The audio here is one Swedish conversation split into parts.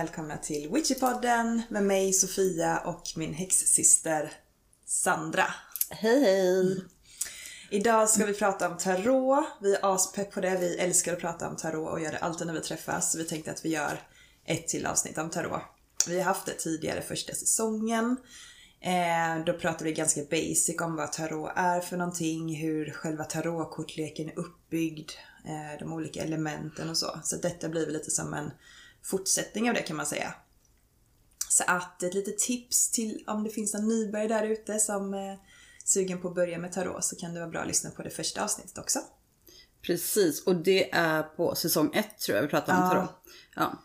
välkomna till Witchypodden med mig Sofia och min häxsyster Sandra. Hej hej! Idag ska vi prata om tarot. Vi är aspepp på det. Vi älskar att prata om tarot och gör det alltid när vi träffas. Så vi tänkte att vi gör ett till avsnitt om tarot. Vi har haft det tidigare första säsongen. Eh, då pratade vi ganska basic om vad tarot är för någonting, hur själva tarotkortleken är uppbyggd, eh, de olika elementen och så. Så detta blir lite som en fortsättning av det kan man säga. Så att ett litet tips till om det finns någon nybörjare där ute som är sugen på att börja med tarot så kan det vara bra att lyssna på det första avsnittet också. Precis, och det är på säsong ett tror jag vi pratar om Ja. tarot. Ja.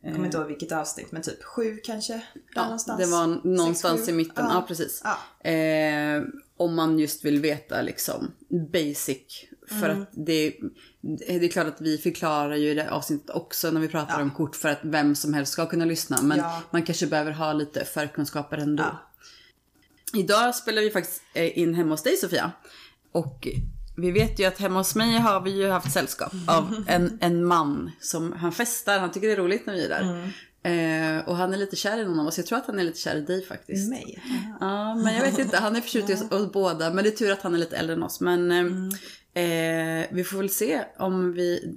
Jag kommer inte ihåg vilket avsnitt men typ sju kanske? Ja, någonstans. det var någonstans Sex, i mitten. Ja, precis. Ja. Eh, om man just vill veta liksom basic. För Mm. att det, det är klart att vi förklarar ju i det avsnittet också när vi pratar Ja. om kort för att vem som helst ska kunna lyssna. Men Ja. man kanske behöver ha lite förkunskaper ändå. Ja. Idag spelar vi faktiskt eh, in hemma hos dig Sofia. Och vi vet ju att hemma hos mig har vi ju haft sällskap av en, en man som han festar. Han tycker det är roligt när vi är där. Eh, och han är lite kär i någon av oss. Jag tror att han är lite kär i dig faktiskt. Mig? Ja, men jag vet inte. Han är förtjust i oss, oss båda. Men det är tur att han är lite äldre än oss. Men eh, eh, vi får väl se om vi,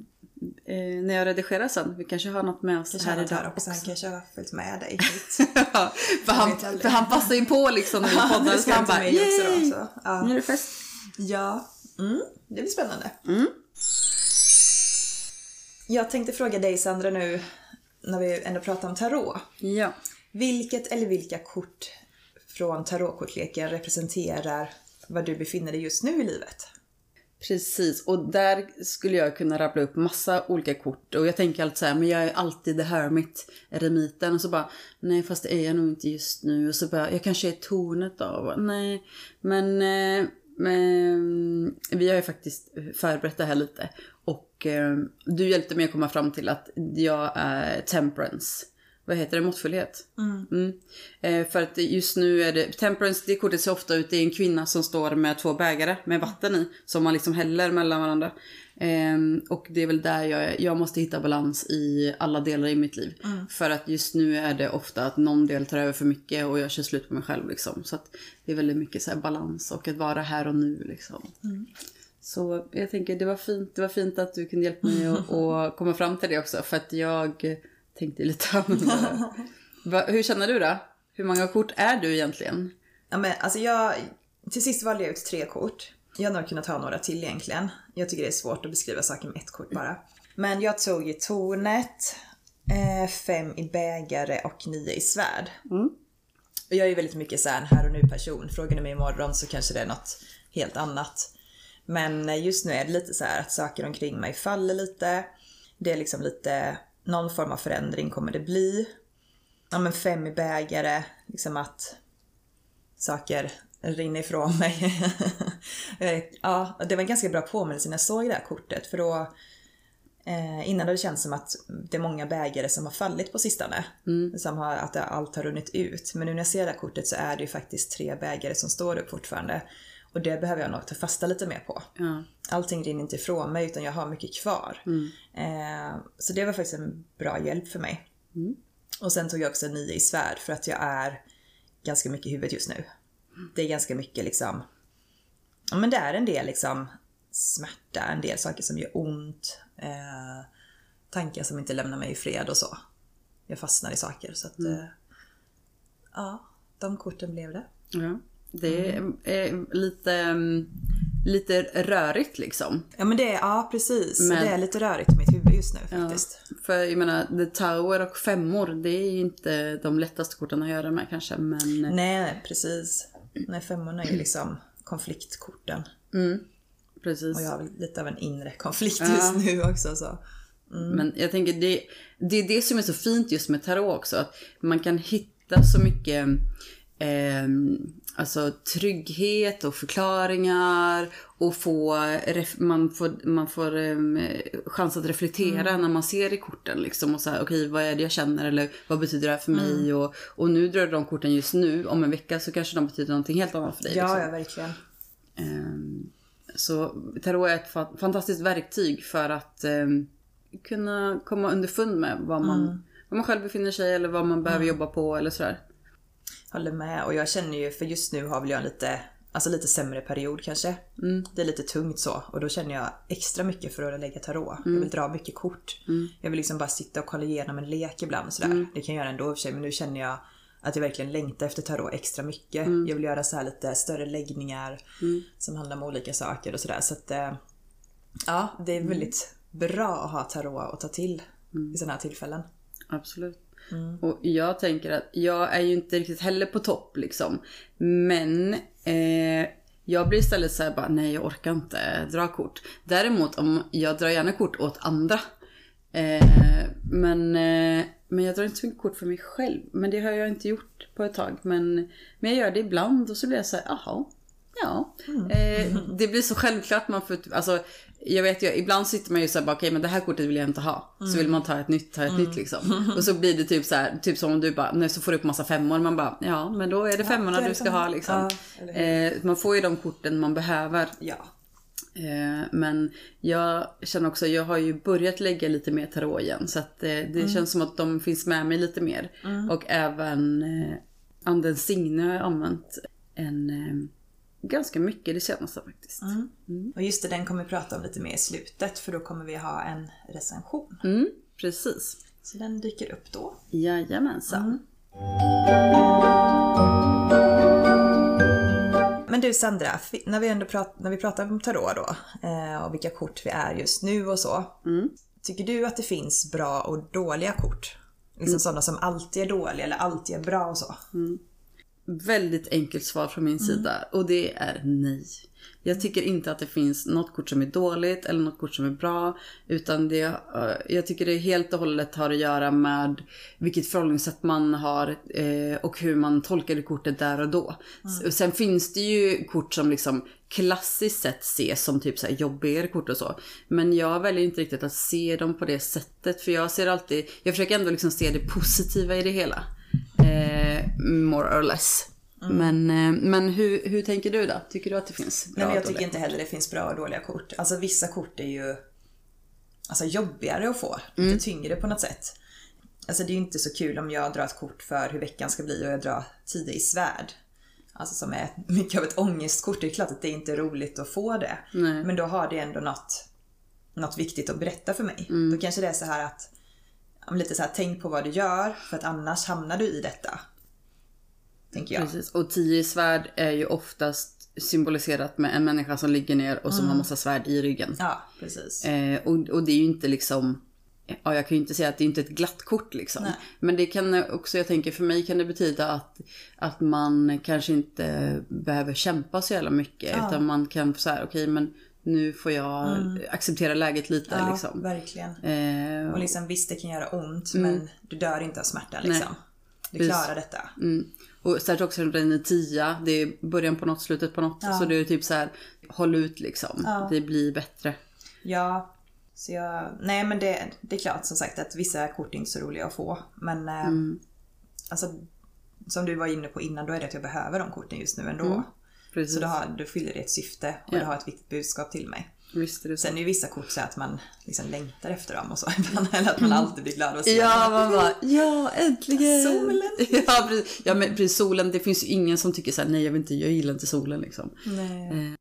eh, när jag redigerar sen, vi kanske har något med oss Kanske här idag också. Han kanske har följt med dig hit. Ja, för, han, för han passar ju på liksom när vi poddar. så han bara, då. "Yay! Så. Ja. Nu är det fest. Ja, mm, det blir spännande. Mm. Jag tänkte fråga dig Sandra nu, när vi ändå pratar om tarot. Ja. Vilket eller vilka kort från tarotkortleken representerar var du befinner dig just nu i livet? Precis, och där skulle jag kunna rabbla upp massa olika kort. Och jag tänker alltid så här, men jag är alltid the hermit, eremiten. Och så bara, nej fast det är jag nog inte just nu. Och så bara, jag kanske är tornet då. Och bara, Nej, men, eh, men vi har ju faktiskt förberett det här lite. Och eh, du hjälpte mig att komma fram till att jag är temperance. Vad heter det? Måttfullhet? Mm. Eh, för att just nu är det, temperance, det kortet ser ofta ut, det är en kvinna som står med två bägare med vatten i. Som man liksom häller mellan varandra. Ehm, och det är väl där jag är, jag måste hitta balans i alla delar i mitt liv. För att just nu är det ofta att någon del tar över för mycket och jag kör slut på mig själv liksom. Så att det är väldigt mycket så balans och att vara här och nu liksom. Så jag tänker det var fint, det var fint att du kunde hjälpa mig att komma fram till det också. För att jag tänkte lite annorlunda. Hur känner du då? Hur många kort är du egentligen? Ja, men, alltså jag, till sist valde jag ut tre kort. Jag hade nog kunnat ta några till egentligen. Jag tycker det är svårt att beskriva saker med ett kort bara. Men jag tog ju tornet, eh, fem i bägare och nio i svärd. Och jag är ju väldigt mycket så här, en här och nu person. Frågar ni mig imorgon så kanske det är något helt annat. Men just nu är det lite så här att saker omkring mig faller lite. Det är liksom lite, någon form av förändring kommer det bli. Ja men fem i bägare, liksom att saker rinner ifrån mig. Eh, ja, det var en ganska bra påminnelse när jag såg det här kortet för då eh, Innan har det känts som att det är många bägare som har fallit på sistone. Som har, att allt har runnit ut. Men nu när jag ser det här kortet så är det ju faktiskt tre bägare som står upp fortfarande. Och det behöver jag nog ta fasta lite mer på. Ja. Allting rinner inte ifrån mig utan jag har mycket kvar. Eh, så det var faktiskt en bra hjälp för mig. Och sen tog jag också nio i svärd för att jag är ganska mycket i huvudet just nu. Det är ganska mycket liksom, ja men det är en del liksom smärta, en del saker som gör ont. Eh, tankar som inte lämnar mig i fred och så. Jag fastnar i saker så att, eh, ja, de korten blev det. ja. Det är, är lite, mm, lite rörigt liksom. Ja men det är, ja precis. Men- Det är lite rörigt i mitt huvud just nu Ja. faktiskt. För jag menar, The Tower och femmor, det är ju inte de lättaste korten att göra med kanske. Men Nej, precis. Nej, femmorna är ju liksom konfliktkorten. precis. Och jag har lite av en inre konflikt Ja. just nu också så. Men jag tänker det, det är det som är så fint just med tarot också. Att man kan hitta så mycket eh, alltså, trygghet och förklaringar. Och få, man får, man får eh, chans att reflektera när man ser i korten. Liksom, och så här, okej vad är det jag känner eller vad betyder det här för mig? Och, och nu drar de korten just nu. Om en vecka så kanske de betyder någonting helt annat för dig. Ja, liksom. ja verkligen. Ehm, Så tarot är ett fa- fantastiskt verktyg för att ehm, kunna komma underfund med vad man, var man själv befinner sig eller vad man behöver Mm. jobba på eller sådär. Håller med och jag känner ju, för just nu har väl jag en lite, alltså lite sämre period kanske. Det är lite tungt så och då känner jag extra mycket för att lägga tarot. Jag vill dra mycket kort. Jag vill liksom bara sitta och kolla igenom en lek ibland sådär. Det kan jag göra ändå i och för sig men nu känner jag att jag verkligen längtar efter tarot extra mycket. Jag vill göra så här lite större läggningar som handlar om olika saker och sådär. Så att eh, ja, det är väldigt bra att ha tarot att ta till i sådana här tillfällen. Absolut. Mm. Och jag tänker att jag är ju inte riktigt heller på topp liksom. Men eh, jag blir istället såhär bara, nej jag orkar inte dra kort. Däremot om jag drar gärna kort åt andra. Eh, men, eh, men jag drar inte så mycket kort för mig själv. Men det har jag inte gjort på ett tag. Men, men jag gör det ibland och så blir jag såhär jaha. Ja, eh, det blir så självklart man får, alltså jag vet ju, ibland sitter man ju såhär okej men det här kortet vill jag inte ha. Så vill man ta ett nytt, ta ett nytt liksom. Och så blir det typ så här, typ som om du bara, nej så får du upp massa femmor. Man bara, ja men då är det femmorna det du ska ha liksom. Ja, eh, man får ju de korten man behöver. Ja. Eh, men jag känner också, jag har ju börjat lägga lite mer tarot igen. Så att eh, det känns som att de finns med mig lite mer. Och även eh, anden Signe har jag använt en, eh, ganska mycket det senaste faktiskt. Och just det, den kommer vi prata om lite mer i slutet för då kommer vi ha en recension. Mm, precis. Så den dyker upp då. Jajamensan. Men du Sandra, när vi ändå prat, när vi pratar om tarot då eh, och vilka kort vi är just nu och så. Tycker du att det finns bra och dåliga kort? Liksom sådana som alltid är dåliga eller alltid är bra och så. Väldigt enkelt svar från min sida och det är nej. Jag tycker inte att det finns något kort som är dåligt eller något kort som är bra. Utan det, eh, jag tycker det helt och hållet har att göra med vilket förhållningssätt man har eh, och hur man tolkar det kortet där och då. S- Sen finns det ju kort som liksom klassiskt sett ses som typ så här jobbigare kort och så. Men jag väljer inte riktigt att se dem på det sättet. För jag ser alltid, jag försöker ändå liksom se det positiva i det hela. More or less. Men, eh, men hur, hur tänker du då? Tycker du att det finns bra Nej, men jag tycker inte heller det finns bra och dåliga kort. Alltså vissa kort är ju alltså, jobbigare att få. Mm. Lite tyngre på något sätt. Alltså det är ju inte så kul om jag drar ett kort för hur veckan ska bli och jag drar tio i svärd. Alltså som är mycket av ett ångestkort. Det är klart att det inte är roligt att få det. Nej. Men då har det ändå något, något viktigt att berätta för mig. Mm. Då kanske det är så här att lite så här, tänk på vad du gör för att annars hamnar du i detta. Tänker jag. Precis. Och tio svärd är ju oftast symboliserat med en människa som ligger ner och som Mm. har massa svärd i ryggen. Ja, precis. Eh, och, och det är ju inte liksom Ja, jag kan ju inte säga att det är inte ett glatt kort liksom. Nej. Men det kan också, jag tänker för mig kan det betyda att, att man kanske inte behöver kämpa så jävla mycket. Utan man kan så här, okej men nu får jag acceptera läget lite Mm. ja, liksom. verkligen. Eh, Och liksom visst det kan göra ont men du dör inte av smärta liksom. Du klarar detta. Mm. Och särskilt också när den är tia. Det är början på något, slutet på något. Så det är typ så här, håll ut liksom. Det blir bättre. Ja, så jag... Nej men det, det är klart som sagt att vissa kort är inte så roliga att få. Men eh, Mm. alltså som du var inne på innan då är det att jag behöver de korten just nu ändå. Mm. Precis. Så då, har, då fyller det ett syfte och det har ett viktigt budskap till mig. Visst är det så. Sen är ju vissa kort så att man liksom längtar efter dem och så. Eller att man alltid blir glad att se Ja, man bara, ja äntligen! Solen. Ja, precis. Ja, men precis, solen, det finns ju ingen som tycker så här, nej jag vill inte, jag gillar inte solen liksom. Nej.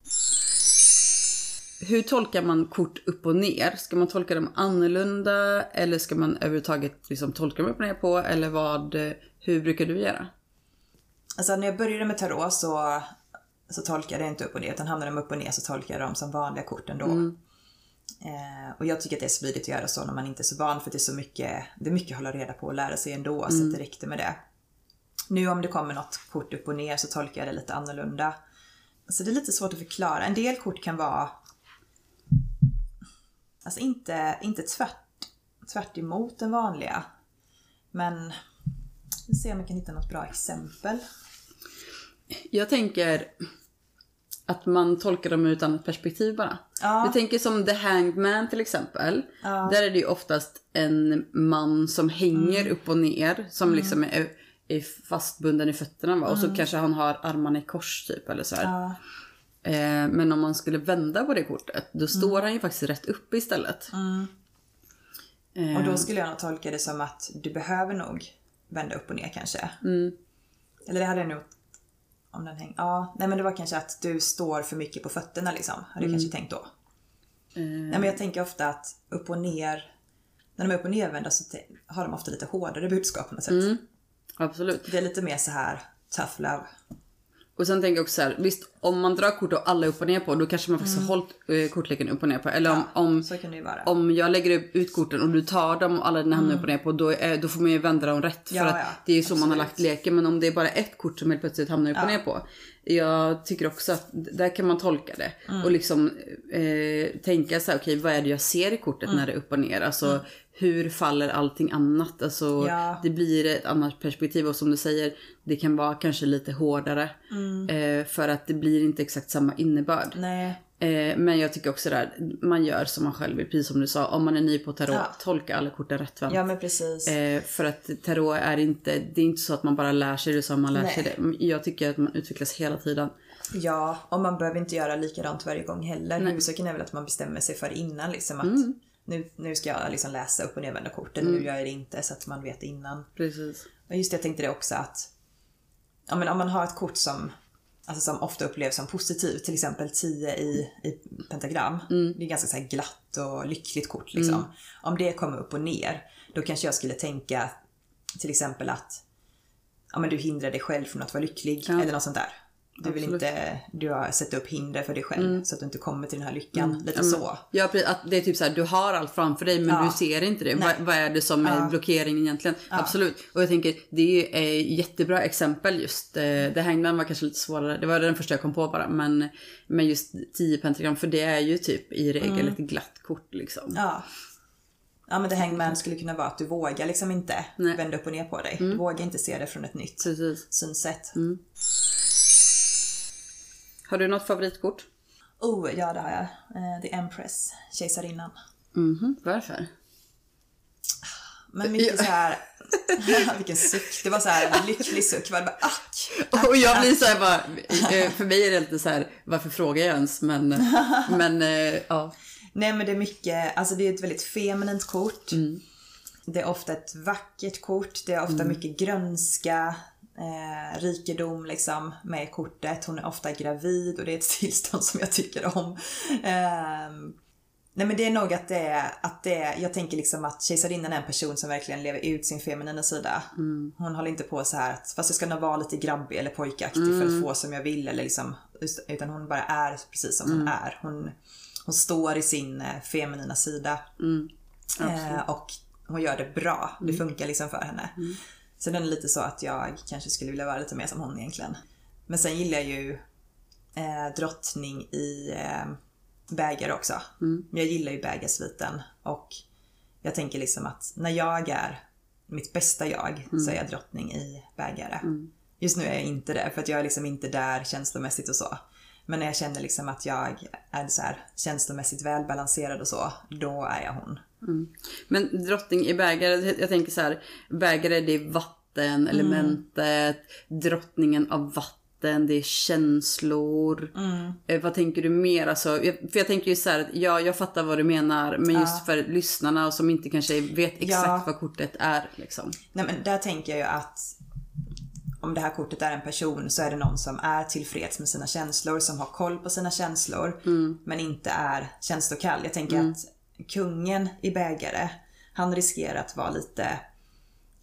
Hur tolkar man kort upp och ner? Ska man tolka dem annorlunda eller ska man överhuvudtaget liksom tolka dem upp och ner på? Eller vad, hur brukar du göra? Alltså när jag började med tarot så, så tolkade jag inte upp och ner utan hamnade de upp och ner så tolkade jag dem som vanliga kort ändå. Eh, och jag tycker att det är smidigt att göra så när man inte är så van för det är så mycket, det är mycket att hålla reda på och lära sig ändå så att det räckte med det. Nu om det kommer något kort upp och ner så tolkar jag det lite annorlunda. Så det är lite svårt att förklara. En del kort kan vara Alltså inte, inte tvärt, tvärt emot den vanliga. Men vi ser om jag kan hitta något bra exempel. Jag tänker att man tolkar dem ur ett annat perspektiv bara. Ja. Jag tänker som The Hanged Man till exempel. Där är det ju oftast en man som hänger Mm. upp och ner. Som liksom är, är fastbunden i fötterna va? Och så kanske han har armarna i kors typ eller så här. Mm. Ja. Eh, men om man skulle vända på det kortet, då Mm. står han ju faktiskt rätt upp istället. Och då skulle jag nog tolka det som att du behöver nog vända upp och ner kanske. Eller det hade jag nog... Om den häng... Ja, nej men det var kanske att du står för mycket på fötterna liksom. Hade jag kanske tänkt då. Nej men jag tänker ofta att upp och ner... När de är upp och nervända så har de ofta lite hårdare budskap på något sätt. Absolut. Det är lite mer så här tough love. Och sen tänker jag också så här, visst om man drar kort och alla är upp och ner på, då kanske man faktiskt har hållit eh, kortleken upp och ner på. Eller om, om, ju vara. om jag lägger ut korten och du tar dem och alla dina hamnar upp och ner på, då, är, då får man ju vända dem rätt. Ja, för att ja, det är ju så man har lagt leken. Men om det är bara ett kort som helt plötsligt hamnar upp och ner på. Jag tycker också att där kan man tolka det. Mm. Och liksom eh, tänka så här, okej vad är det jag ser i kortet när det är upp och ner? Alltså hur faller allting annat? Alltså. Ja. det blir ett annat perspektiv och som du säger, det kan vara kanske lite hårdare. Mm. Eh, för att det blir inte exakt samma innebörd. Nej. Eh, men jag tycker också där, man gör som man själv vill, precis som du sa. Om man är ny på tarot, Ja. tolka alla korten rättvänt. Ja men precis. Eh, för att tarot är inte, det är inte så att man bara lär sig det som man lär Nej. sig det. Jag tycker att man utvecklas hela tiden. Ja, och man behöver inte göra likadant varje gång heller. Huvudsaken är väl att man bestämmer sig för innan liksom att Mm. Nu, nu ska jag liksom läsa upp och nervända korten, nu gör jag det inte så att man vet innan. Precis. Och just det, jag tänkte det också att ja, men om man har ett kort som, alltså som ofta upplevs som positivt, till exempel 10 i, i pentagram. Det är ganska så här glatt och lyckligt kort liksom. Om det kommer upp och ner, då kanske jag skulle tänka till exempel att ja, men du hindrar dig själv från att vara lycklig eller något sånt där. Du vill Absolut. inte, du har sett upp hinder för dig själv så att du inte kommer till den här lyckan. Lite Ja, men- så. Ja, att det är typ så här, du har allt framför dig men Ja. du ser inte det. Vad, vad är det som är blockeringen egentligen? Absolut. Och jag tänker, det är jättebra exempel just. Eh, det Hangman var kanske lite svårare. Det var den första jag kom på bara. Men, men just 10 pentagram, för det är ju typ i regel ett glatt kort liksom. Ja. Ja men det hangman skulle kunna vara att du vågar liksom inte Nej. vända upp och ner på dig. Du vågar inte se det från ett nytt Precis. synsätt. Har du något favoritkort? Oh, ja det har jag. Eh, The Empress, kejsarinnan. Mhm, varför? Men mycket så här. vilken suck. Det var så här en lycklig suck. Jag bara, ack! Och jag blir så här bara, eh, för mig är det lite så här, varför frågar jag ens? Men, men eh, ja. Nej men det är mycket, alltså det är ett väldigt feminint kort. Det är ofta ett vackert kort. Det är ofta mycket grönska, eh, rikedom liksom med kortet. Hon är ofta gravid och det är ett tillstånd som jag tycker om. Ehm, nej men det är nog att det är, att det är, jag tänker liksom att kejsarinnan är en person som verkligen lever ut sin feminina sida. Hon håller inte på så här att, fast jag ska nog vara lite grabbig eller pojkaktig för att få som jag vill eller liksom, utan hon bara är precis som hon är. Hon, hon står i sin eh, feminina sida. Eh, och hon gör det bra. Det funkar liksom för henne. Så den är lite så att jag kanske skulle vilja vara lite mer som hon egentligen. Men sen gillar jag ju eh, drottning i eh, bägare också. Jag gillar ju bägarsviten och jag tänker liksom att när jag är mitt bästa jag så är jag drottning i bägare. Just nu är jag inte det för att jag är liksom inte där känslomässigt och så. Men när jag känner liksom att jag är så här känslomässigt välbalanserad och så, då är jag hon. Men drottning i bägare, jag tänker så här, bägare det är vatten, elementet, drottningen av vatten, det är känslor. Eh, vad tänker du mer? Alltså, jag, för jag tänker ju så här, att ja, jag fattar vad du menar, men just för lyssnarna som inte kanske vet exakt Ja. vad kortet är liksom. Nej men där tänker jag ju att om det här kortet är en person så är det någon som är tillfreds med sina känslor, som har koll på sina känslor, men inte är känslokall. Jag tänker att kungen i bägare, han riskerar att vara lite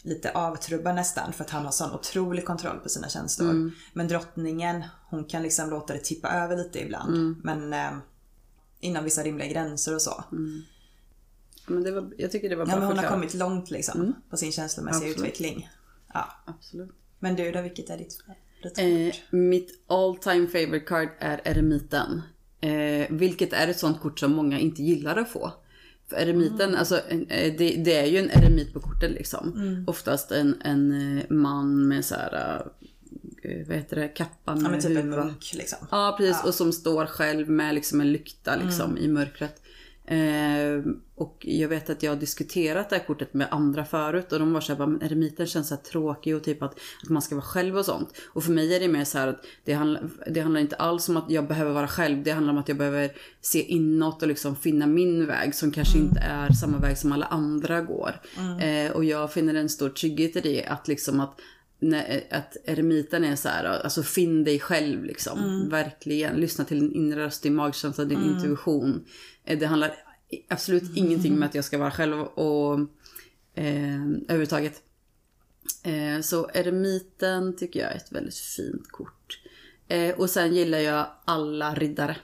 lite avtrubbad nästan för att han har sån otrolig kontroll på sina känslor. Men drottningen, hon kan liksom låta det tippa över lite ibland. Men eh, inom vissa rimliga gränser och så. Men det var, jag tycker det var bra Ja, men hon har kommit långt liksom på sin känslomässiga Absolut. utveckling. Ja. Absolut. Men du då, vilket är ditt favoritkort? Eh, mitt all time favorite card är eremiten. Eh, vilket är ett sånt kort som många inte gillar att få. För eremiten, alltså eh, det, det är ju en eremit på kortet liksom. Oftast en, en eh, man med så här, eh, vad heter det, kappa med Ja men typ en munk liksom. Ja precis, och som står själv med liksom en lykta liksom Mm. i mörkret. Eh, och jag vet att jag har diskuterat det här kortet med andra förut och de var såhär, men eremiten känns så tråkig och typ att, att man ska vara själv och sånt. Och för mig är det mer så att det handlar, det handlar inte alls om att jag behöver vara själv. Det handlar om att jag behöver se inåt och liksom finna min väg som kanske inte är samma väg som alla andra går. Eh, och jag finner en stor trygghet i det att liksom att när, att eremiten är så här, alltså finn dig själv liksom. Verkligen. Lyssna till din inre röst, din magkänsla, din intuition. Eh, Det handlar absolut ingenting med att jag ska vara själv och eh, överhuvudtaget. Eh, så eremiten tycker jag är ett väldigt fint kort. Eh, och sen gillar jag alla riddare.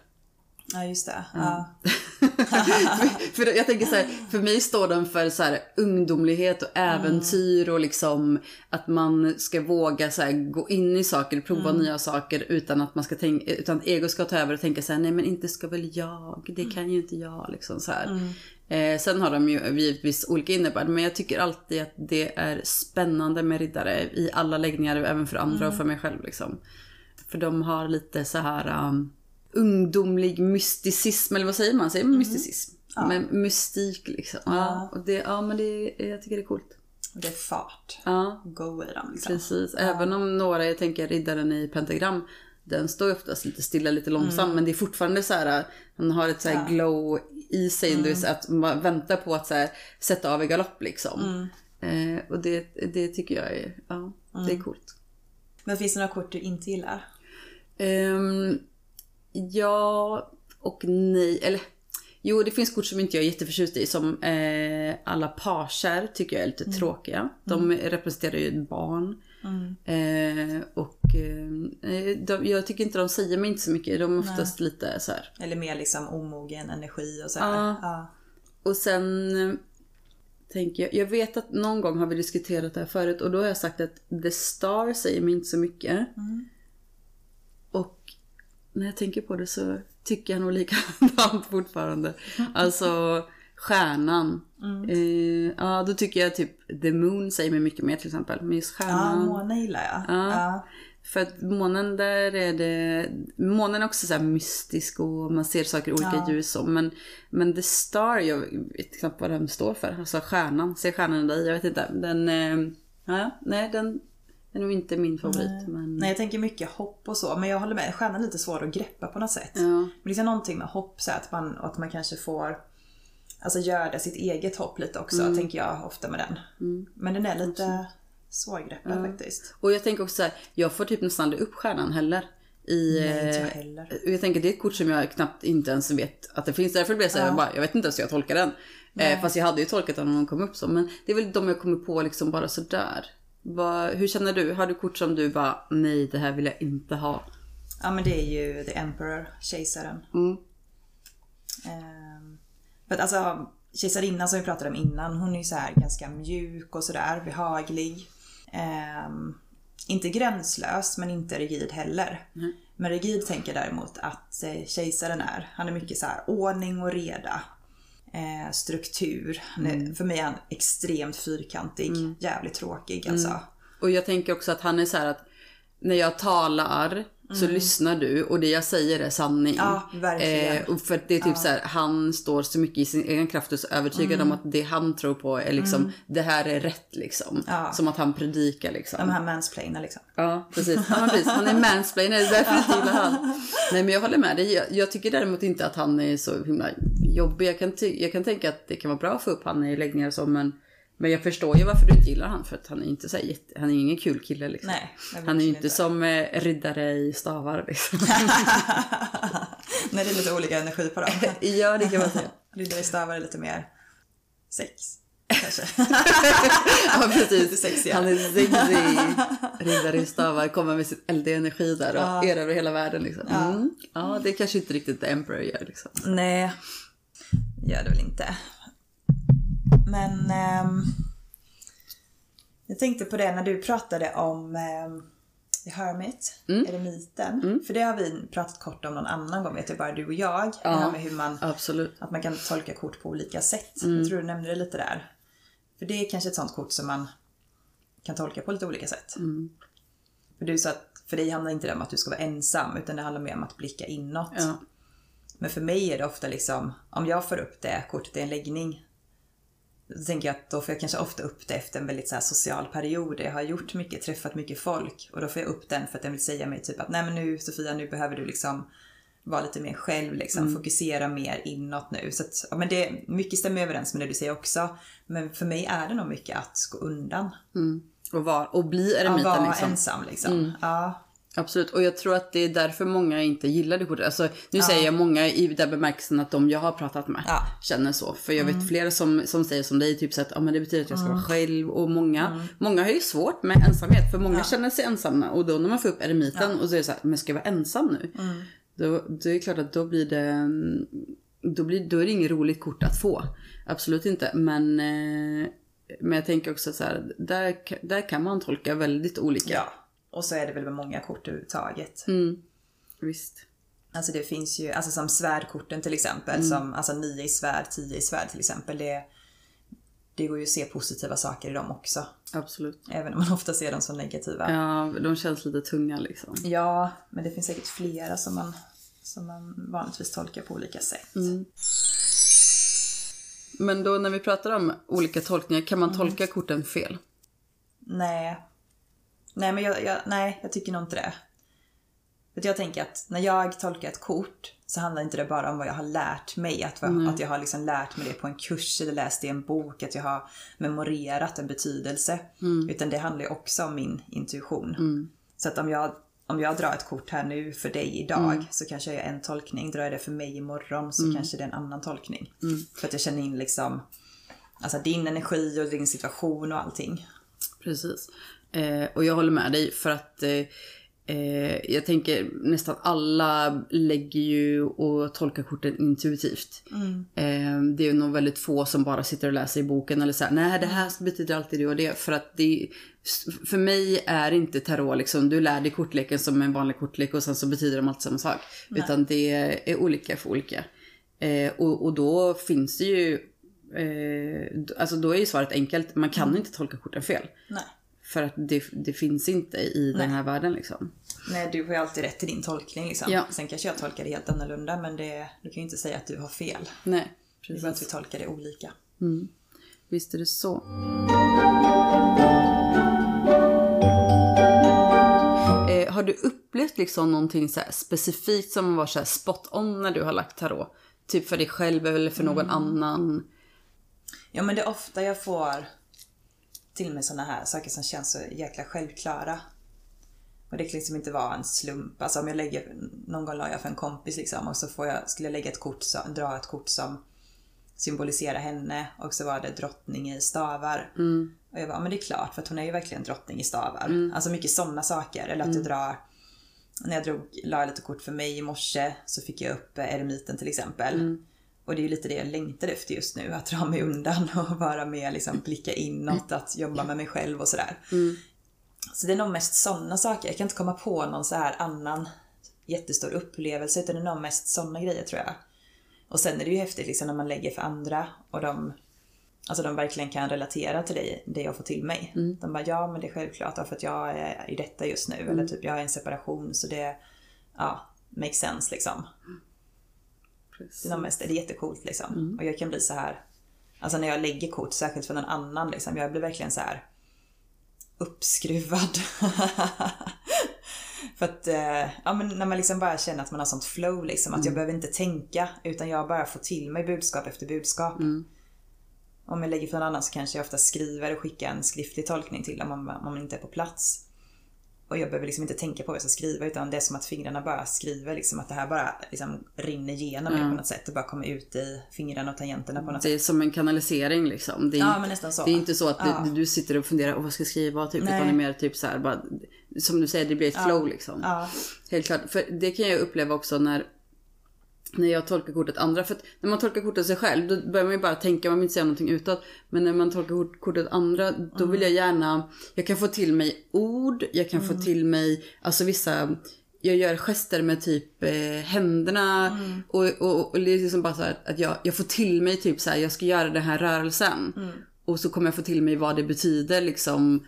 Ja, just det. Ja. för, för jag tänker så här, för mig står den för så här ungdomlighet och äventyr och liksom att man ska våga så här, gå in i saker, prova nya saker utan att man ska tänka, utan att ego ska ta över och tänka så här, nej men inte ska väl jag, det kan ju inte jag liksom så här. Eh, sen har de ju givetvis olika innebörd men jag tycker alltid att det är spännande med riddare i alla läggningar, även för andra och för mig själv liksom. För de har lite så här um, ungdomlig mysticism, eller vad säger man? Säger man mysticism? Men mystik liksom. Ja. och det, ja men det, jag tycker det är coolt. Det är fart. Ja, Go i dem liksom. precis. Även om några, jag tänker riddaren i pentagram, den står oftast lite stilla, lite långsam. Men det är fortfarande så här, han har ett så här glow i sig. Det vill säga att man väntar på att så här, sätta av i galopp liksom. Eh, och det, det tycker jag är, ja, det är coolt. Men finns det några kort du inte gillar? Ehm, ja och nej. Eller jo, det finns kort som inte jag är jätteförtjust i. Som eh, alla parser tycker jag är lite tråkiga. De representerar ju ett barn. Eh, och eh, de, jag tycker inte de säger mig inte så mycket. De är oftast lite så här. Eller mer liksom omogen energi och så här. Ja. Ja. Och sen eh, tänker jag, jag vet att någon gång har vi diskuterat det här förut och då har jag sagt att The Star säger mig inte så mycket. Och när jag tänker på det så tycker jag nog likadant fortfarande. Alltså stjärnan. Eh, ja, då tycker jag typ The Moon säger mig mycket mer till exempel. Men just Ja, stjärnan. måne gillar jag. Ja. Ja. För att månen där är det... Månen är också så här mystisk och man ser saker i olika Ja. ljus och, men, men The Star, jag vet knappt vad den står för. Alltså stjärnan, ser stjärnan i dig? Jag vet inte. Den... Eh, ja, nej, den är nog inte min favorit. Men, Nej, jag tänker mycket hopp och så. Men jag håller med. Stjärnan är lite svår att greppa på något sätt. Ja. Men det är någonting med hopp så att man, att man kanske får alltså göra sitt eget hopp lite också. Mm. Tänker jag ofta med den. Men den är lite svårgreppad faktiskt. Och jag tänker också så här, jag får typ nästan aldrig upp stjärnan heller. I, Nej, inte jag eh, heller. Jag tänker det är ett kort som jag knappt inte ens vet att det finns. Därför blir jag så här, jag, bara, jag vet inte ens hur jag tolkar den. Eh, fast jag hade ju tolkat den om den kom upp så. Men det är väl de jag kommer på liksom bara sådär. Vad, hur känner du? Har du kort som du bara, nej det här vill jag inte ha? Ja men det är ju The Emperor, kejsaren. Mm. Ehm, för att alltså kejsarinnan som vi pratade om innan, hon är ju så här ganska mjuk och sådär, behaglig. Ehm, inte gränslös men inte rigid heller. Men rigid tänker däremot att eh, kejsaren är. Han är mycket så här ordning och reda. Eh, struktur. Är, För mig är han extremt fyrkantig. Jävligt tråkig alltså. Och jag tänker också att han är så här att när jag talar så lyssnar du och det jag säger är sanning. Mm. Ja, verkligen. Eh, och för det är typ så här, han står så mycket i sin egen kraft och så övertygad Mm. om att det han tror på är liksom, det här är rätt liksom. Ja. Som att han predikar liksom. De här mansplainar liksom. Ja, precis. Ja, precis. Han är mansplainer, det är därför jag gillar han. Nej, men jag håller med dig. Jag, jag tycker däremot inte att han är så himla jobbig. Jag kan, jag kan tänka att det kan vara bra att få upp han i läggningar och så, men, jag förstår ju varför du inte gillar han. För att han är inte så jätte, han är ingen kul kille liksom. Nej, han är ju inte som eh, riddare i stavar liksom. Nej, det är lite olika energi på dem. ja, det kan man säga. Riddare i stavar är lite mer sex. Kanske. Ja, precis. Lite. Han är sexig. Riddare i stavar, kommer med sitt eldiga energi där och erövrar hela världen liksom. Mm. Ja, det kanske inte riktigt The Emperor gör liksom. Nej, gör det väl inte. Men ehm, jag tänkte på det när du pratade om ehm, The Hermit, eremiten. För det har vi pratat kort om någon annan gång, vet jag, bara du och jag. Det här med hur man, Absolut. att man kan tolka kort på olika sätt. Jag tror du nämnde det lite där. För det är kanske ett sånt kort som man kan tolka på lite olika sätt. För du sa att för dig handlar inte det om att du ska vara ensam, utan det handlar mer om att blicka inåt. Ja. Men för mig är det ofta liksom, om jag får upp det kortet i en läggning då tänker jag att då får jag kanske ofta upp det efter en väldigt så social period där jag har gjort mycket, träffat mycket folk. Och då får jag upp den för att den vill säga mig typ att nej men nu Sofia, nu behöver du liksom vara lite mer själv liksom, fokusera mer inåt nu. Så att, ja, men det, mycket stämmer överens med det du säger också. Men för mig är det nog mycket att gå undan. Och, var, och bli Ja, eremiten vara liksom. ensam liksom. Ja, Absolut, och jag tror att det är därför många inte gillar det kortet. Alltså, nu säger jag många i den bemärkelsen att de jag har pratat med Ja. känner så. För jag vet flera som, som säger som dig, typ så att ah, men det betyder att jag ska vara själv. Och många, många har ju svårt med ensamhet, för många känner sig ensamma. Och då när man får upp eremiten och så är det så här, men ska jag vara ensam nu? Då, då är det klart att då blir det, mm, då, blir, då är det inget roligt kort att få. Absolut inte, men, eh, men jag tänker också så här, där, där kan man tolka väldigt olika. ja. Och så är det väl med många kort överhuvudtaget. Visst. Alltså det finns ju, alltså som svärdkorten till exempel, som alltså 9 i svärd, 10 i svärd till exempel. Det, det går ju att se positiva saker i dem också. Absolut. Även om man ofta ser dem som negativa. Ja, de känns lite tunga liksom. Ja, men det finns säkert flera som man, som man vanligtvis tolkar på olika sätt. Men då när vi pratar om olika tolkningar, kan man tolka korten fel? Nej. Nej, men jag, jag, nej, jag tycker nog inte det. För jag tänker att när jag tolkar ett kort så handlar inte det bara om vad jag har lärt mig. Att, vad, att jag har liksom lärt mig det på en kurs eller läst i en bok. Att jag har memorerat en betydelse. Utan det handlar ju också om min intuition. Så att om jag, om jag drar ett kort här nu för dig idag så kanske jag gör en tolkning. Drar jag det för mig imorgon så kanske det är en annan tolkning. För att jag känner in liksom alltså din energi och din situation och allting. Precis. Eh, och jag håller med dig för att eh, eh, jag tänker nästan alla lägger ju och tolkar korten intuitivt. Eh, det är nog väldigt få som bara sitter och läser i boken eller så här, nej det här betyder alltid det och det. För att det, för mig är inte tarot liksom, du lär dig kortleken som en vanlig kortlek och sen så betyder de alltid samma sak. Utan det är olika för olika. Eh, och, och då finns det ju, eh, alltså då är ju svaret enkelt, man kan inte tolka korten fel. Nej. För att det, det finns inte i den här världen liksom. Nej, du har ju alltid rätt till din tolkning liksom. Ja. Sen kanske jag tolkar det helt annorlunda men det, du kan ju inte säga att du har fel. Nej, Det är bara att precis. vi tolkar det olika. Visst är det så. Eh, har du upplevt liksom någonting så specifikt som var så spot on när du har lagt tarot? Typ för dig själv eller för någon annan? Ja men det är ofta jag får till mig såna här saker som känns så jäkla självklara. Och det kan liksom inte vara en slump. Alltså om jag lägger, någon gång la jag för en kompis liksom och så får jag, skulle jag lägga ett kort, som, dra ett kort som symboliserar henne och så var det drottning i stavar. Och jag bara, men det är klart för hon är ju verkligen drottning i stavar. Alltså mycket sådana saker. Eller att jag drar, när jag drog, la lite kort för mig i morse så fick jag upp eremiten till exempel. Och det är lite det jag längtar efter just nu, att dra mig undan och vara med, liksom blicka inåt, att jobba med mig själv och sådär. Så det är nog mest sådana saker. Jag kan inte komma på någon så här annan jättestor upplevelse, utan det är nog mest sådana grejer tror jag. Och sen är det ju häftigt liksom när man lägger för andra och de, alltså de verkligen kan relatera till dig, det jag får till mig. De bara, ja men det är självklart för att jag är i detta just nu. Eller typ, jag är i en separation så det, ja, makes sense liksom. Det är nog mest, det är jättecoolt liksom. Och jag kan bli så här alltså när jag lägger kort, särskilt för någon annan liksom, jag blir verkligen så här uppskruvad. för att, eh, ja men när man liksom bara känner att man har sånt flow liksom, att jag behöver inte tänka, utan jag bara får till mig budskap efter budskap. Om jag lägger för någon annan så kanske jag ofta skriver och skickar en skriftlig tolkning till om, om man inte är på plats. Och jag behöver liksom inte tänka på vad jag ska skriva utan det är som att fingrarna bara skriver liksom att det här bara liksom rinner igenom mig på något sätt och bara kommer ut i fingrarna och tangenterna på något Det sätt. är som en kanalisering liksom. Det är, Ja nästan så. det är inte så att Ja. du, du sitter och funderar, oh, vad ska jag skriva? Typ, Nej. utan det är mer typ så här, bara, som du säger, det blir ett flow liksom. Ja. Helt klart. För det kan jag uppleva också när, när jag tolkar kortet andra. För att när man tolkar kortet sig själv, då börjar man ju bara tänka, man vill inte säga någonting utåt. Men när man tolkar kort- kortet andra, då vill jag gärna, jag kan få till mig ord, jag kan få till mig, alltså vissa, jag gör gester med typ eh, händerna. Och, och, och det är liksom bara så att jag, jag får till mig typ så här, jag ska göra den här rörelsen. Och så kommer jag få till mig vad det betyder liksom.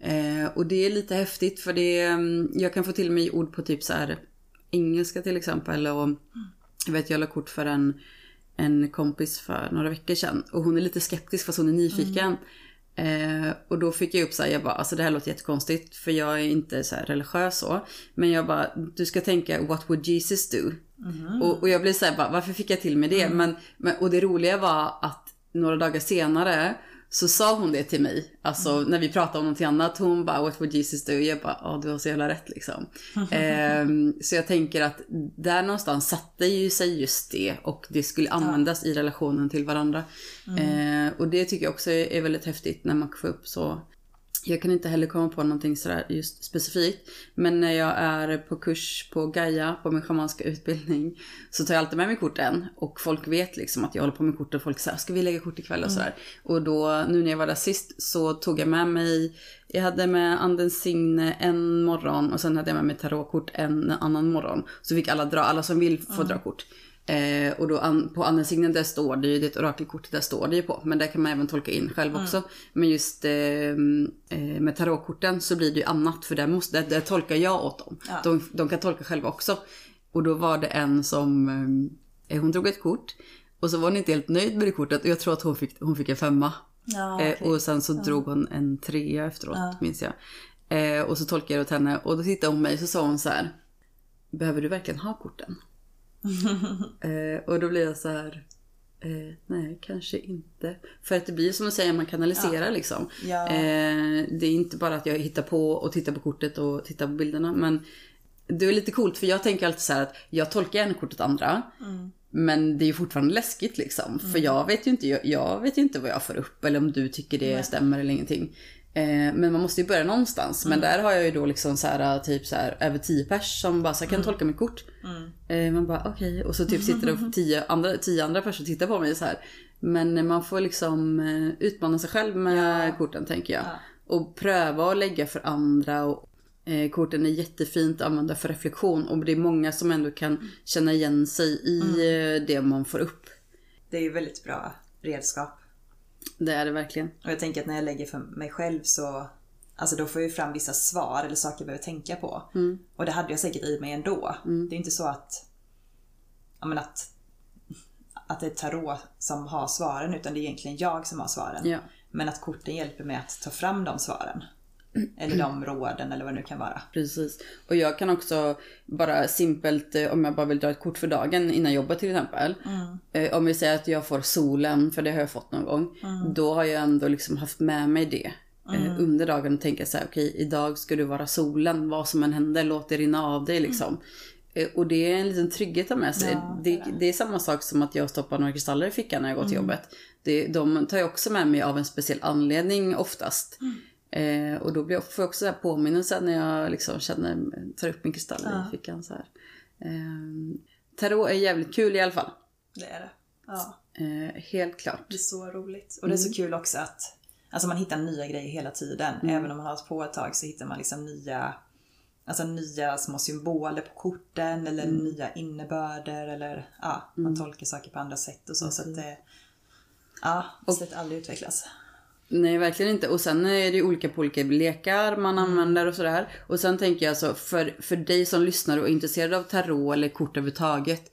Eh, och det är lite häftigt för det, mm, jag kan få till mig ord på typ så här engelska till exempel och jag vet jag la kort för en, en kompis för några veckor sedan. Och hon är lite skeptisk fast hon är nyfiken. Eh, och då fick jag upp såhär, jag bara, alltså det här låter jättekonstigt för jag är inte så religiös så. Men jag bara, du ska tänka, what would Jesus do? Och, och jag blev såhär, varför fick jag till med det? Men, men, och det roliga var att några dagar senare så sa hon det till mig, alltså när vi pratade om någonting annat, hon bara what would Jesus do? Jag bara, ja du har så jävla rätt liksom. Ehm, så jag tänker att där någonstans satte ju sig just det och det skulle användas i relationen till varandra. Ehm, och det tycker jag också är väldigt häftigt när man får upp så jag kan inte heller komma på någonting sådär just specifikt. Men när jag är på kurs på Gaia, på min schamanska utbildning, så tar jag alltid med mig korten. Och folk vet liksom att jag håller på med kort och folk säger ska vi lägga kort ikväll och sådär. Och då, nu när jag var där sist, så tog jag med mig, jag hade med andens signe en morgon och sen hade jag med mig tarotkort en annan morgon. Så fick alla dra, alla som vill få dra kort. Eh, och då an, på andningssignen där står det ju, det är ett orakelkort, där står det ju på. Men där kan man även tolka in själv också. Men just eh, eh, med tarotkorten så blir det ju annat för där, måste, där, där tolkar jag åt dem. Ja. De, de kan tolka själva också. Och då var det en som, eh, hon drog ett kort. Och så var hon inte helt nöjd med det kortet och jag tror att hon fick, hon fick en femma. Ja, Eh, okej. och sen så drog hon en trea efteråt, minns jag. Eh, och så tolkade jag åt henne och då tittade hon på mig och så sa hon så här. Behöver du verkligen ha korten? eh, och då blir jag så här. Eh, nej, kanske inte. För att det blir som du säger, man kanaliserar liksom. Ja. Eh, det är inte bara att jag hittar på och tittar på kortet och tittar på bilderna. Men det är lite coolt för jag tänker alltid så att jag tolkar gärna kortet andra. Men det är ju fortfarande läskigt liksom. För jag vet ju inte, jag, jag vet ju inte vad jag får upp eller om du tycker det stämmer eller ingenting. Eh, men man måste ju börja någonstans. Men där har jag ju då liksom så här, typ så här över 10 pers som bara så här, kan tolka mitt kort. Eh, man bara okej. Och så typ sitter det 10 andra, 10 andra personer och tittar på mig så här. Men man får liksom eh, utmana sig själv med korten tänker jag. Och pröva att lägga för andra. Och, eh, korten är jättefint att använda för reflektion. Och det är många som ändå kan känna igen sig i eh, det man får upp. Det är ju väldigt bra redskap. Det är det verkligen. Och jag tänker att när jag lägger för mig själv så Alltså då får jag fram vissa svar eller saker jag behöver tänka på. Och det hade jag säkert i mig ändå. Det är inte så att, ja, men att, att det är tarot som har svaren utan det är egentligen jag som har svaren. Ja. Men att korten hjälper mig att ta fram de svaren. Eller de råden eller vad det nu kan vara. Precis. Och jag kan också bara simpelt, eh, om jag bara vill dra ett kort för dagen innan jobbet till exempel. Eh, Om vi säger att jag får solen, för det har jag fått någon gång. Då har jag ändå liksom haft med mig det. eh, Under dagen och tänka så här, okej idag ska du vara solen, vad som än händer, låt det rinna av dig liksom. Eh, Och det är en liten trygghet att ha med sig. Ja, det, det är samma sak som att jag stoppar några kristaller i fickan när jag går till jobbet. Det, de tar jag också med mig av en speciell anledning oftast. Eh, och då blir jag, får jag också så här påminnelse när jag liksom känner, tar upp min kristall i fickan så här. Eh, tarot är jävligt kul i alla fall. Det är det. Ja. Eh, helt klart. Det är så roligt. Och det är så kul också att alltså man hittar nya grejer hela tiden. Även om man har hållit på ett tag så hittar man liksom nya Alltså nya små symboler på korten eller nya innebörder eller ja, man tolkar saker på andra sätt och så. Så att det, ja, sätt aldrig utvecklas. Nej, verkligen inte. Och sen är det ju olika på olika lekar man använder och sådär. Och sen tänker jag alltså, för, för dig som lyssnar och är intresserad av tarot eller kort överhuvudtaget.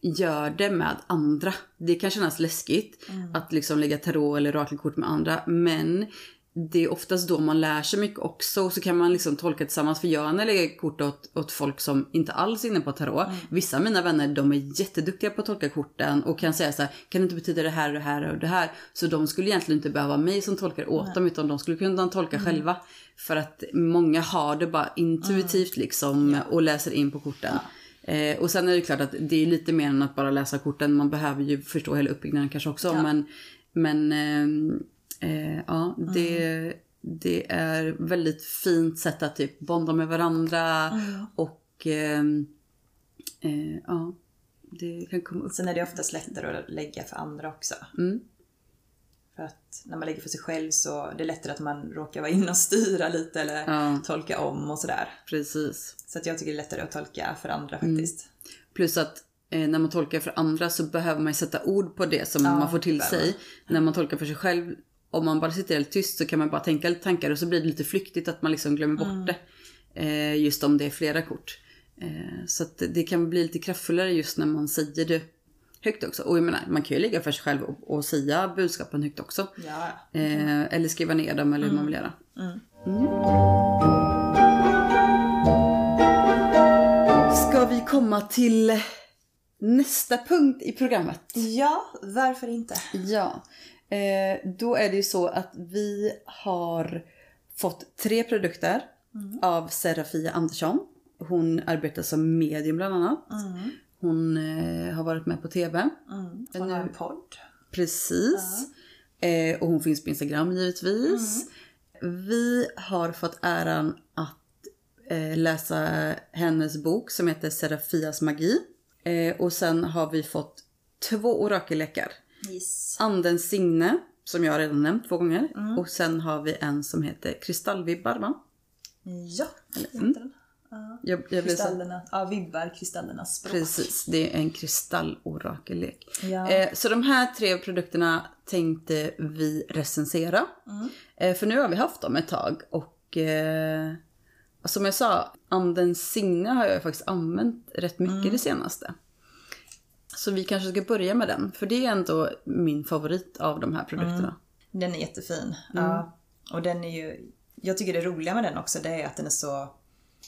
Gör det med andra. Det kan kännas läskigt att liksom lägga tarot eller orakelkort med andra. Men det är oftast då man lär sig mycket också. Och så kan man liksom tolka tillsammans. För jag när jag lägger kort åt, åt folk som inte alls är inne på tarot. Vissa av mina vänner de är jätteduktiga på att tolka korten. Och kan säga så här, kan det inte betyda det här och det här och det här. Så de skulle egentligen inte behöva mig som tolkar åt dem. Utan de skulle kunna tolka själva. För att många har det bara intuitivt liksom. Och läser in på korten. Eh, och sen är det klart att det är lite mer än att bara läsa korten. Man behöver ju förstå hela uppbyggnaden kanske också. Men, men ehm, eh, ja, det, det är väldigt fint sätt att typ bonda med varandra. Och ehm, eh, ja, det kan komma upp. Sen är det oftast lättare att lägga för andra också. Mm. För att när man lägger för sig själv så det är lättare att man råkar vara inne och styra lite eller Ja. tolka om och sådär. Precis. Så att jag tycker det är lättare att tolka för andra Mm. faktiskt. Plus att eh, när man tolkar för andra så behöver man ju sätta ord på det som man får till sig. När man tolkar för sig själv, om man bara sitter helt tyst så kan man bara tänka lite tankar och så blir det lite flyktigt att man liksom glömmer bort det. Eh, just om det är flera kort. Eh, så att det, kan bli lite kraftfullare just när man säger det högt också. Och jag menar, man kan ju ligga för sig själv och, och säga budskapen högt också. Ja. Eh, eller skriva ner dem eller hur man vill göra. Mm. Ska vi komma till nästa punkt i programmet? Ja, varför inte? Ja, eh, då är det ju så att vi har fått tre produkter av Serafia Andersson. Hon arbetar som medium bland annat. Hon eh, har varit med på TV. Och har en podd. Precis. Eh, och hon finns på Instagram givetvis. Vi har fått äran att eh, läsa hennes bok som heter Serafias magi. Eh, och sen har vi fått två orakellekar. Yes. Andens signe, som jag redan nämnt två gånger. Och sen har vi en som heter Kristallvibbar va? Ja, heter den. Jag, jag så, Kristallerna, ja, vibbar, kristallernas språk. precis, det är en kristallorakellek. Ja. Eh, så de här tre produkterna tänkte vi recensera. Eh, för nu har vi haft dem ett tag och eh, som jag sa, andens signe har jag faktiskt använt rätt mycket det senaste. Så vi kanske ska börja med den, för det är ändå min favorit av de här produkterna. Den är jättefin. Ja. Och den är ju, jag tycker det roliga med den också det är att den är så,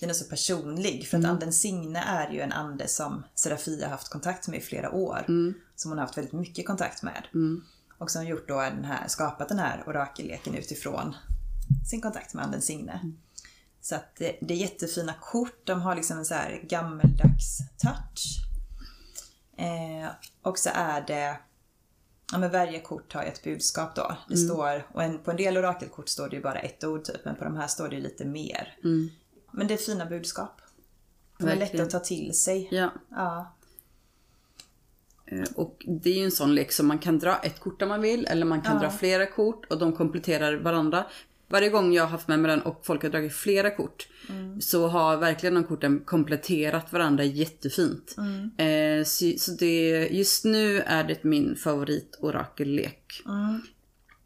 den är så personlig. För att anden Signe är ju en ande som Serafia har haft kontakt med i flera år. Som hon har haft väldigt mycket kontakt med. Och som gjort då den här, skapat den här orakelleken utifrån sin kontakt med anden Signe. Så att det, det är jättefina kort. De har liksom en så här gammeldags touch. Eh, och så är det Ja men varje kort har ju ett budskap då. Det Mm. står, och en, på en del orakelkort står det ju bara ett ord typ, men på de här står det ju lite mer. Men det är fina budskap. De är lätta Mm. Att ta till sig. Ja. Ja. Eh, Och det är ju en sån lek som man kan dra ett kort om man vill eller man kan Ja. dra flera kort och de kompletterar varandra. Varje gång jag har haft med mig den och folk har dragit flera kort så har verkligen de korten kompletterat varandra jättefint. Eh, så, så det, just nu är det min favorit orakellek.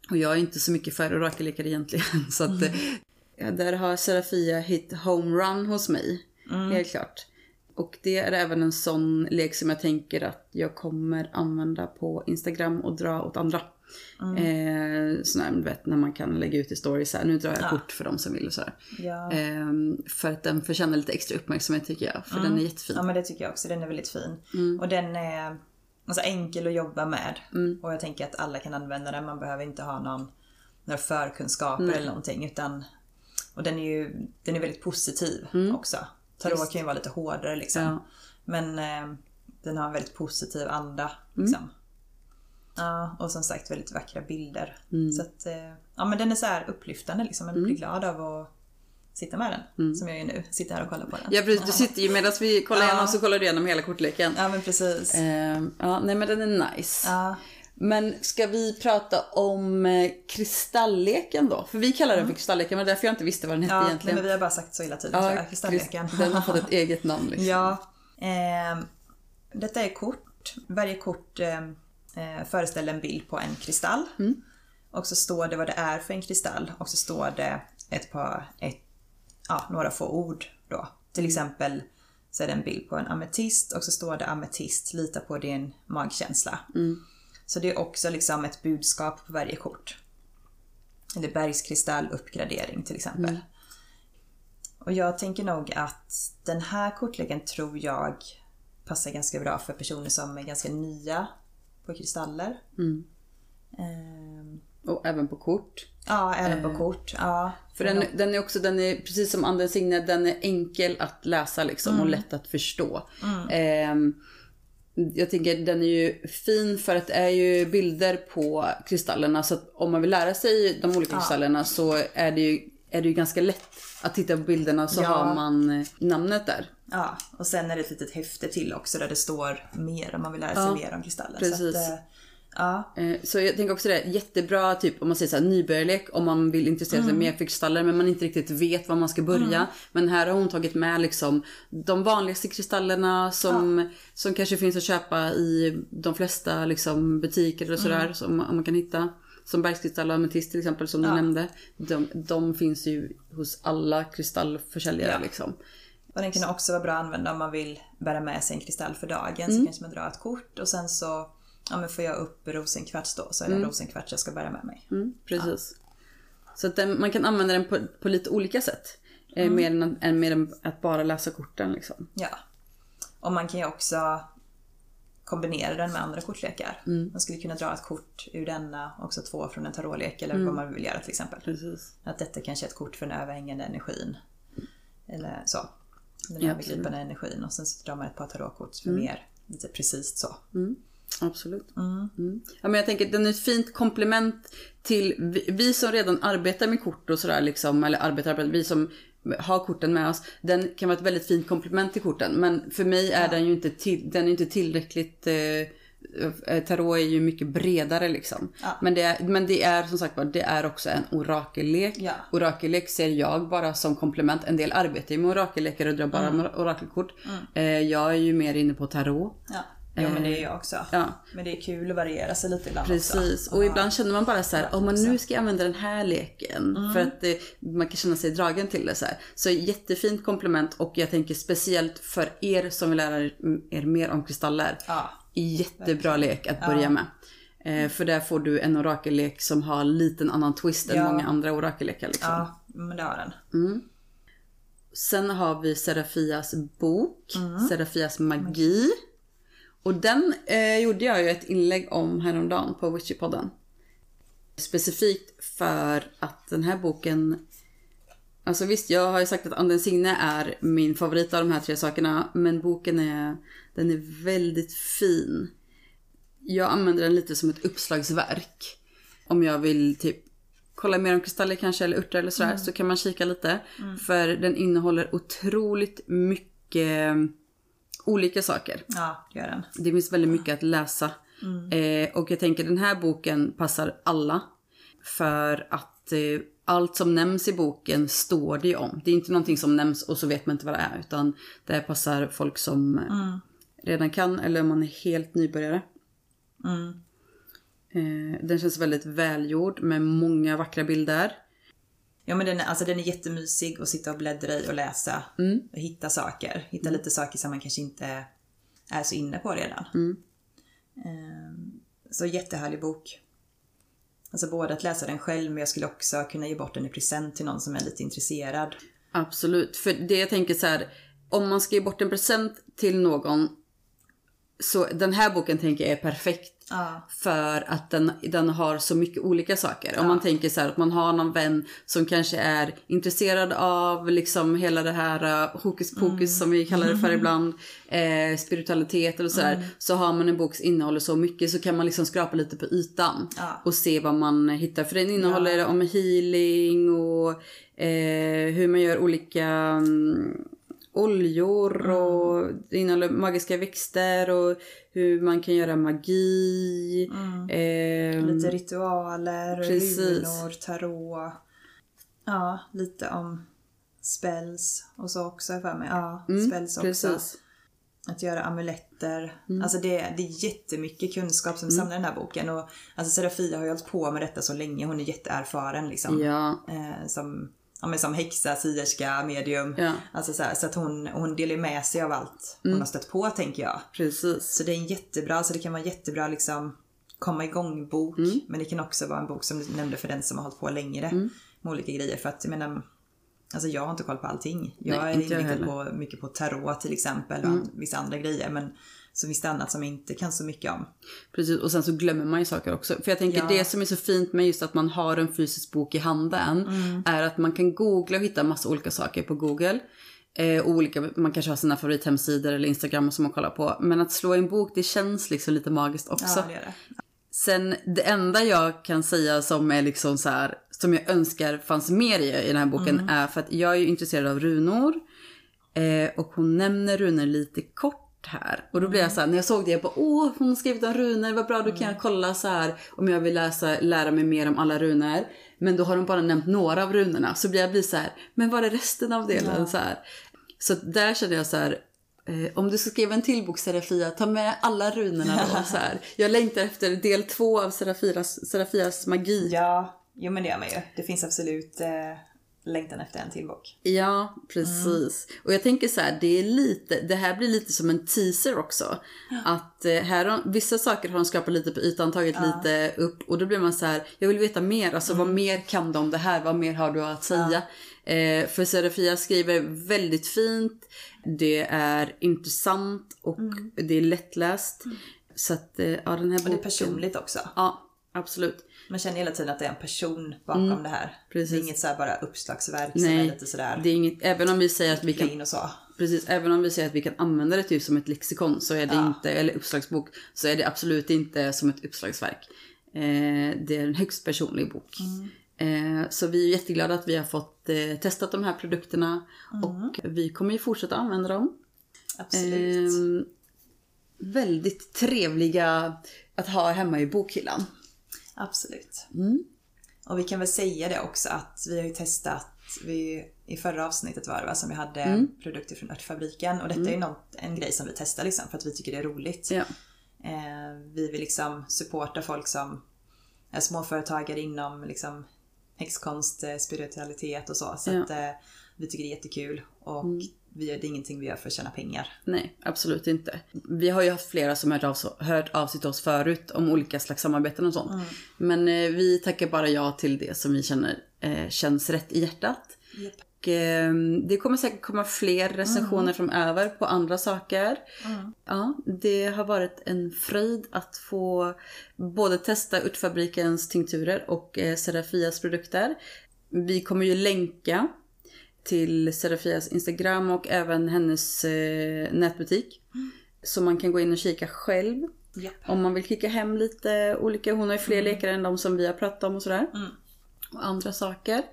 Och jag är inte så mycket för orakellekar egentligen. Så att, eh, ja, där har Serafia hit homerun hos mig. Helt klart. Och det är även en sån lek som jag tänker att jag kommer använda på Instagram och dra åt andra. Eh, sån här, du vet, när man kan lägga ut i stories här, nu drar jag kort för de som vill och sådär. Ja. Eh, för att den förtjänar lite extra uppmärksamhet tycker jag. För den är jättefin. ja men det tycker jag också. Den är väldigt fin. Mm. Och den är alltså, enkel att jobba med. Och jag tänker att alla kan använda den. Man behöver inte ha någon, några förkunskaper eller någonting. Utan, och den är ju den är väldigt positiv också. Tarot kan ju vara lite hårdare liksom. Mm. Ja. Men eh, den har en väldigt positiv anda. Mm. Liksom. Ja, och som sagt väldigt vackra bilder. Mm. Så att, eh, ja men den är så här upplyftande liksom. Man blir glad av att sitta med den. Som jag gör nu. Sitter här och kollar på den. Mm. Ja precis, du sitter ju medan vi kollar Ja. igenom så kollar du igenom hela kortleken. Ja men precis. Eh, ja, nej men den är nice. Ja. Men ska vi prata om eh, kristallleken då? För vi kallar den för kristallleken, men därför jag inte visste vad den hette Ja, nej, egentligen. men vi har bara sagt så hela tiden tror jag. Kristallleken. krist- Den har fått ett eget namn liksom. ja. ehm, detta är kort. Varje kort ehm, eh, föreställer en bild på en kristall. Mm. Och så står det vad det är för en kristall. Och så står det ett par, ett, ja, några få ord då. Till Mm. exempel så är det en bild på en ametist och så står det ametist, lita på din magkänsla. Mm. Så det är också liksom ett budskap på varje kort. Eller bergskristall, uppgradering till exempel. Mm. Och jag tänker nog att den här kortleken tror jag passar ganska bra för personer som är ganska nya på kristaller. Mm. Ehm, Och även på kort. ja, även på kort. Ja. Eh, För den, den är också, den är precis som Andens signe, den är enkel att läsa liksom Mm. och lätt att förstå. Ehm, jag tänker den är ju fin för att det är ju bilder på kristallerna så att om man vill lära sig de olika kristallerna så är det ju, är det ju ganska lätt att titta på bilderna så Ja. har man eh, namnet där. Ja, och sen är det ett litet häfte till också där det står mer om man vill lära sig Ja, mer om kristaller. precis. Så att, eh, ja, Eh, Så jag tänker också det, jättebra typ om man säger så här, nybörjarlek om man vill intressera sig mer för kristaller men man inte riktigt vet var man ska börja. Men här har hon tagit med liksom de vanligaste kristallerna som, som kanske finns att köpa i de flesta liksom, butiker och sådär som man kan hitta. Som bergskristall och ametist till exempel som du nämnde. De, de finns ju hos alla kristallförsäljare Ja. liksom. Och den kan också vara bra att använda om man vill bära med sig en kristall för dagen. Mm. Så kanske man drar ett kort och sen så ja, men får jag upp rosenkvarts då så är det Mm. rosenkvarts jag ska bära med mig. Precis. Så att den, man kan använda den på, på lite olika sätt. Eh, mer, än, att- än mer att bara läsa korten liksom. Ja. Och man kan ju också kombinera den med andra kortlekar. Mm. Man skulle kunna dra ett kort ur denna och också två från en tarotlek eller Mm. vad man vill göra till exempel. Precis. Att detta kanske är ett kort för den överhängande energin. Eller så. Den Ja, övergripande energin och sen så drar man ett par tarotkort för Mm. mer lite precis så. Absolut. Mm. Ja, men jag tänker den är ett fint komplement till vi, vi som redan arbetar med kort och sådär liksom, eller arbetar, arbetar, vi som har korten med oss. Den kan vara ett väldigt fint komplement till korten. Men för mig är den ju inte, till, den är inte tillräckligt eh, Tarot är ju mycket bredare liksom. Ja. Men, det är, men det är som sagt det är också en orakellek. Ja. Orakellek ser jag bara som komplement. En del arbetar ju med orakellekar och drar bara Mm. orakelkort. Eh, jag är ju mer inne på tarot. Ja, jo, men det är jag också. Eh, Ja. Men det är kul att variera sig lite ibland Precis, också. och Ja. ibland känner man bara så här, om man nu ska använda den här leken Mm. för att eh, man kan känna sig dragen till det så här. Så jättefint komplement och jag tänker speciellt för er som vill lära er mer om kristaller. Ja. Jättebra lek att börja med. Eh, för där får du en orakellek som har liten annan twist än många andra orakellekar. Liksom. ja, men det har den. Sen har vi Serafias bok, Mm. Serafias magi. Och den eh, gjorde jag ju ett inlägg om häromdagen på Witchypodden. Specifikt för att den här boken... Alltså visst, jag har ju sagt att Anden Signe är min favorit av de här tre sakerna. Men boken är, den är väldigt fin. Jag använder den lite som ett uppslagsverk. Om jag vill typ kolla mer om kristaller kanske eller örter eller sådär så kan man kika lite. För den innehåller otroligt mycket olika saker. Ja, det gör den. Det finns väldigt mycket att läsa. Eh, och jag tänker den här boken passar alla. För att eh, allt som nämns i boken står det ju om. Det är inte någonting som nämns och så vet man inte vad det är. Utan det här passar folk som eh, redan kan eller om man är helt nybörjare. Eh, den känns väldigt välgjord med många vackra bilder. Ja men den är, alltså, den är jättemysig att sitta och bläddra i och läsa. Och hitta saker. Hitta lite saker som man kanske inte är så inne på redan. Ehm, Så jättehärlig bok. Alltså både att läsa den själv men jag skulle också kunna ge bort den i present till någon som är lite intresserad. Absolut. För det jag tänker så här. Om man ska ge bort en present till någon. Så den här boken tänker jag är perfekt. Ja. För att den, den har så mycket olika saker. Om man tänker så här att man har någon vän som kanske är intresserad av liksom hela det här uh, hokus pokus som vi kallar det för ibland. Eh, spiritualitet eller sådär. Så har man en bok som innehåller så mycket så kan man liksom skrapa lite på ytan. Ja. Och se vad man hittar. För den innehåller om healing och eh, hur man gör olika mm, oljor och det innehåller magiska växter och hur man kan göra magi. Eh, Lite ritualer, runor, tarot. Ja, lite om spells och så också för mig. Ja, spells också. Mm, precis. Att göra amuletter. Mm. Alltså det, det är jättemycket kunskap som samlar i den här boken. Och, alltså Serafia har ju hållit på med detta så länge. Hon är jätteerfaren liksom. Ja, Eh, som, ja, men som häxa, sierska, medium. Ja. Alltså så, här, så att hon, hon delar med sig av allt hon har stött på tänker jag. precis. Så det är en jättebra, så det kan vara en jättebra liksom komma igång bok. Mm. Men det kan också vara en bok som du nämnde för den som har hållit på längre Mm. med olika grejer. För att jag menar, alltså jag har inte koll på allting. Jag Nej, är inriktad. Mm. på, mycket på tarot till exempel och an- vissa andra grejer. Men så finns det annat som jag inte kan så mycket om. Precis, och sen så glömmer man ju saker också. För jag tänker Ja. det som är så fint med just att man har en fysisk bok i handen är att man kan googla och hitta massa olika saker på Google. Eh, olika, man kanske har sina favorithemsidor eller Instagram som man kollar på. Men att slå en bok, det känns liksom lite magiskt också. Ja, det det. Sen det enda jag kan säga som är liksom så här, som jag önskar fanns mer i, i den här boken är för att jag är ju intresserad av runor. Eh, och hon nämner runor lite kort här. Och då blir jag så här, när jag såg det, jag bara åh hon har skrivit om runor, vad bra då kan jag kolla så här om jag vill läsa, lära mig mer om alla runor. Men då har de bara nämnt några av runorna. Så blir jag blir så här, men vad är resten av delen? Så, här. så där känner jag så här, Eh, om du ska skriva en till bok Serafia, ta med alla runorna då. Så här. Jag längtar efter del två av Serafias, Serafias magi. Ja, jo men det gör man ju. Det finns absolut eh, längtan efter en till bok. Ja, precis. Och jag tänker så här, det är lite, det här blir lite som en teaser också. Att eh, här har, vissa saker har de skapat lite på ytan, tagit lite upp och då blir man så här, jag vill veta mer, alltså vad mer kan du om det här, vad mer har du att säga? Eh, för Serafia skriver väldigt fint, det är intressant och det är lättläst. Så att, eh, ja den här Och det boken. är personligt också. Ja, absolut. Man känner hela tiden att det är en person bakom det här. precis. Det är inget så här bara uppslagsverk som är Nej, lite sådär det är inget, även om vi säger att vi kan och så. Precis, även om vi säger att vi kan använda det typ som ett lexikon så är det inte, eller uppslagsbok, så är det absolut inte som ett uppslagsverk. Eh, det är en högst personlig bok. Eh, så vi är jätteglada att vi har fått eh, testat de här produkterna och vi kommer ju fortsätta använda dem. Absolut. Eh, väldigt trevliga att ha hemma i bokhyllan. Absolut. Mm. Och vi kan väl säga det också att vi har ju testat, vi, i förra avsnittet var det va, som vi hade Mm. produkter från Örtfabriken och detta är ju något, en grej som vi testar liksom för att vi tycker det är roligt. Ja. Eh, vi vill liksom supporta folk som är småföretagare inom liksom häxkonst, eh, spiritualitet och så. Så Ja. Mm. att eh, vi tycker det är jättekul och vi gör, det är ingenting vi gör för att tjäna pengar. Nej, absolut inte. Vi har ju haft flera som har hört av, hört av sig till oss förut om olika slags samarbeten och sånt. Men eh, vi tackar bara ja till det som vi känner eh, känns rätt i hjärtat. Japp. Och, eh, det kommer säkert komma fler recensioner framöver på andra saker. Ja, det har varit en fröjd att få både testa Urtfabrikens tinkturer och eh, Serafias produkter. Vi kommer ju länka till Serafias Instagram och även hennes eh, nätbutik. Så man kan gå in och kika själv. Japp. Om man vill klicka hem lite olika, hon har ju fler lekar än de som vi har pratat om och sådär. Mm. Och andra saker.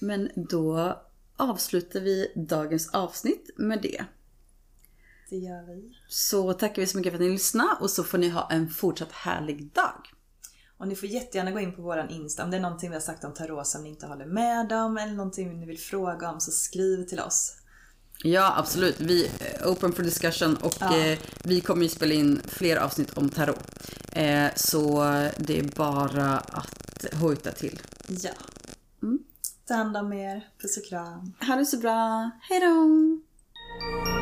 Men då avslutar vi dagens avsnitt med det. Det gör vi. Så tackar vi så mycket för att ni lyssnade och så får ni ha en fortsatt härlig dag. Och ni får jättegärna gå in på våran Insta om det är någonting vi har sagt om tarot som ni inte håller med om eller någonting ni vill fråga om så skriv till oss. Ja, absolut. Vi är open for discussion och Ja. eh, vi kommer ju spela in fler avsnitt om tarot. Eh, så det är bara att hojta till. Ja. Ta hand om er. Puss och kram. Ha det så bra. Hej då!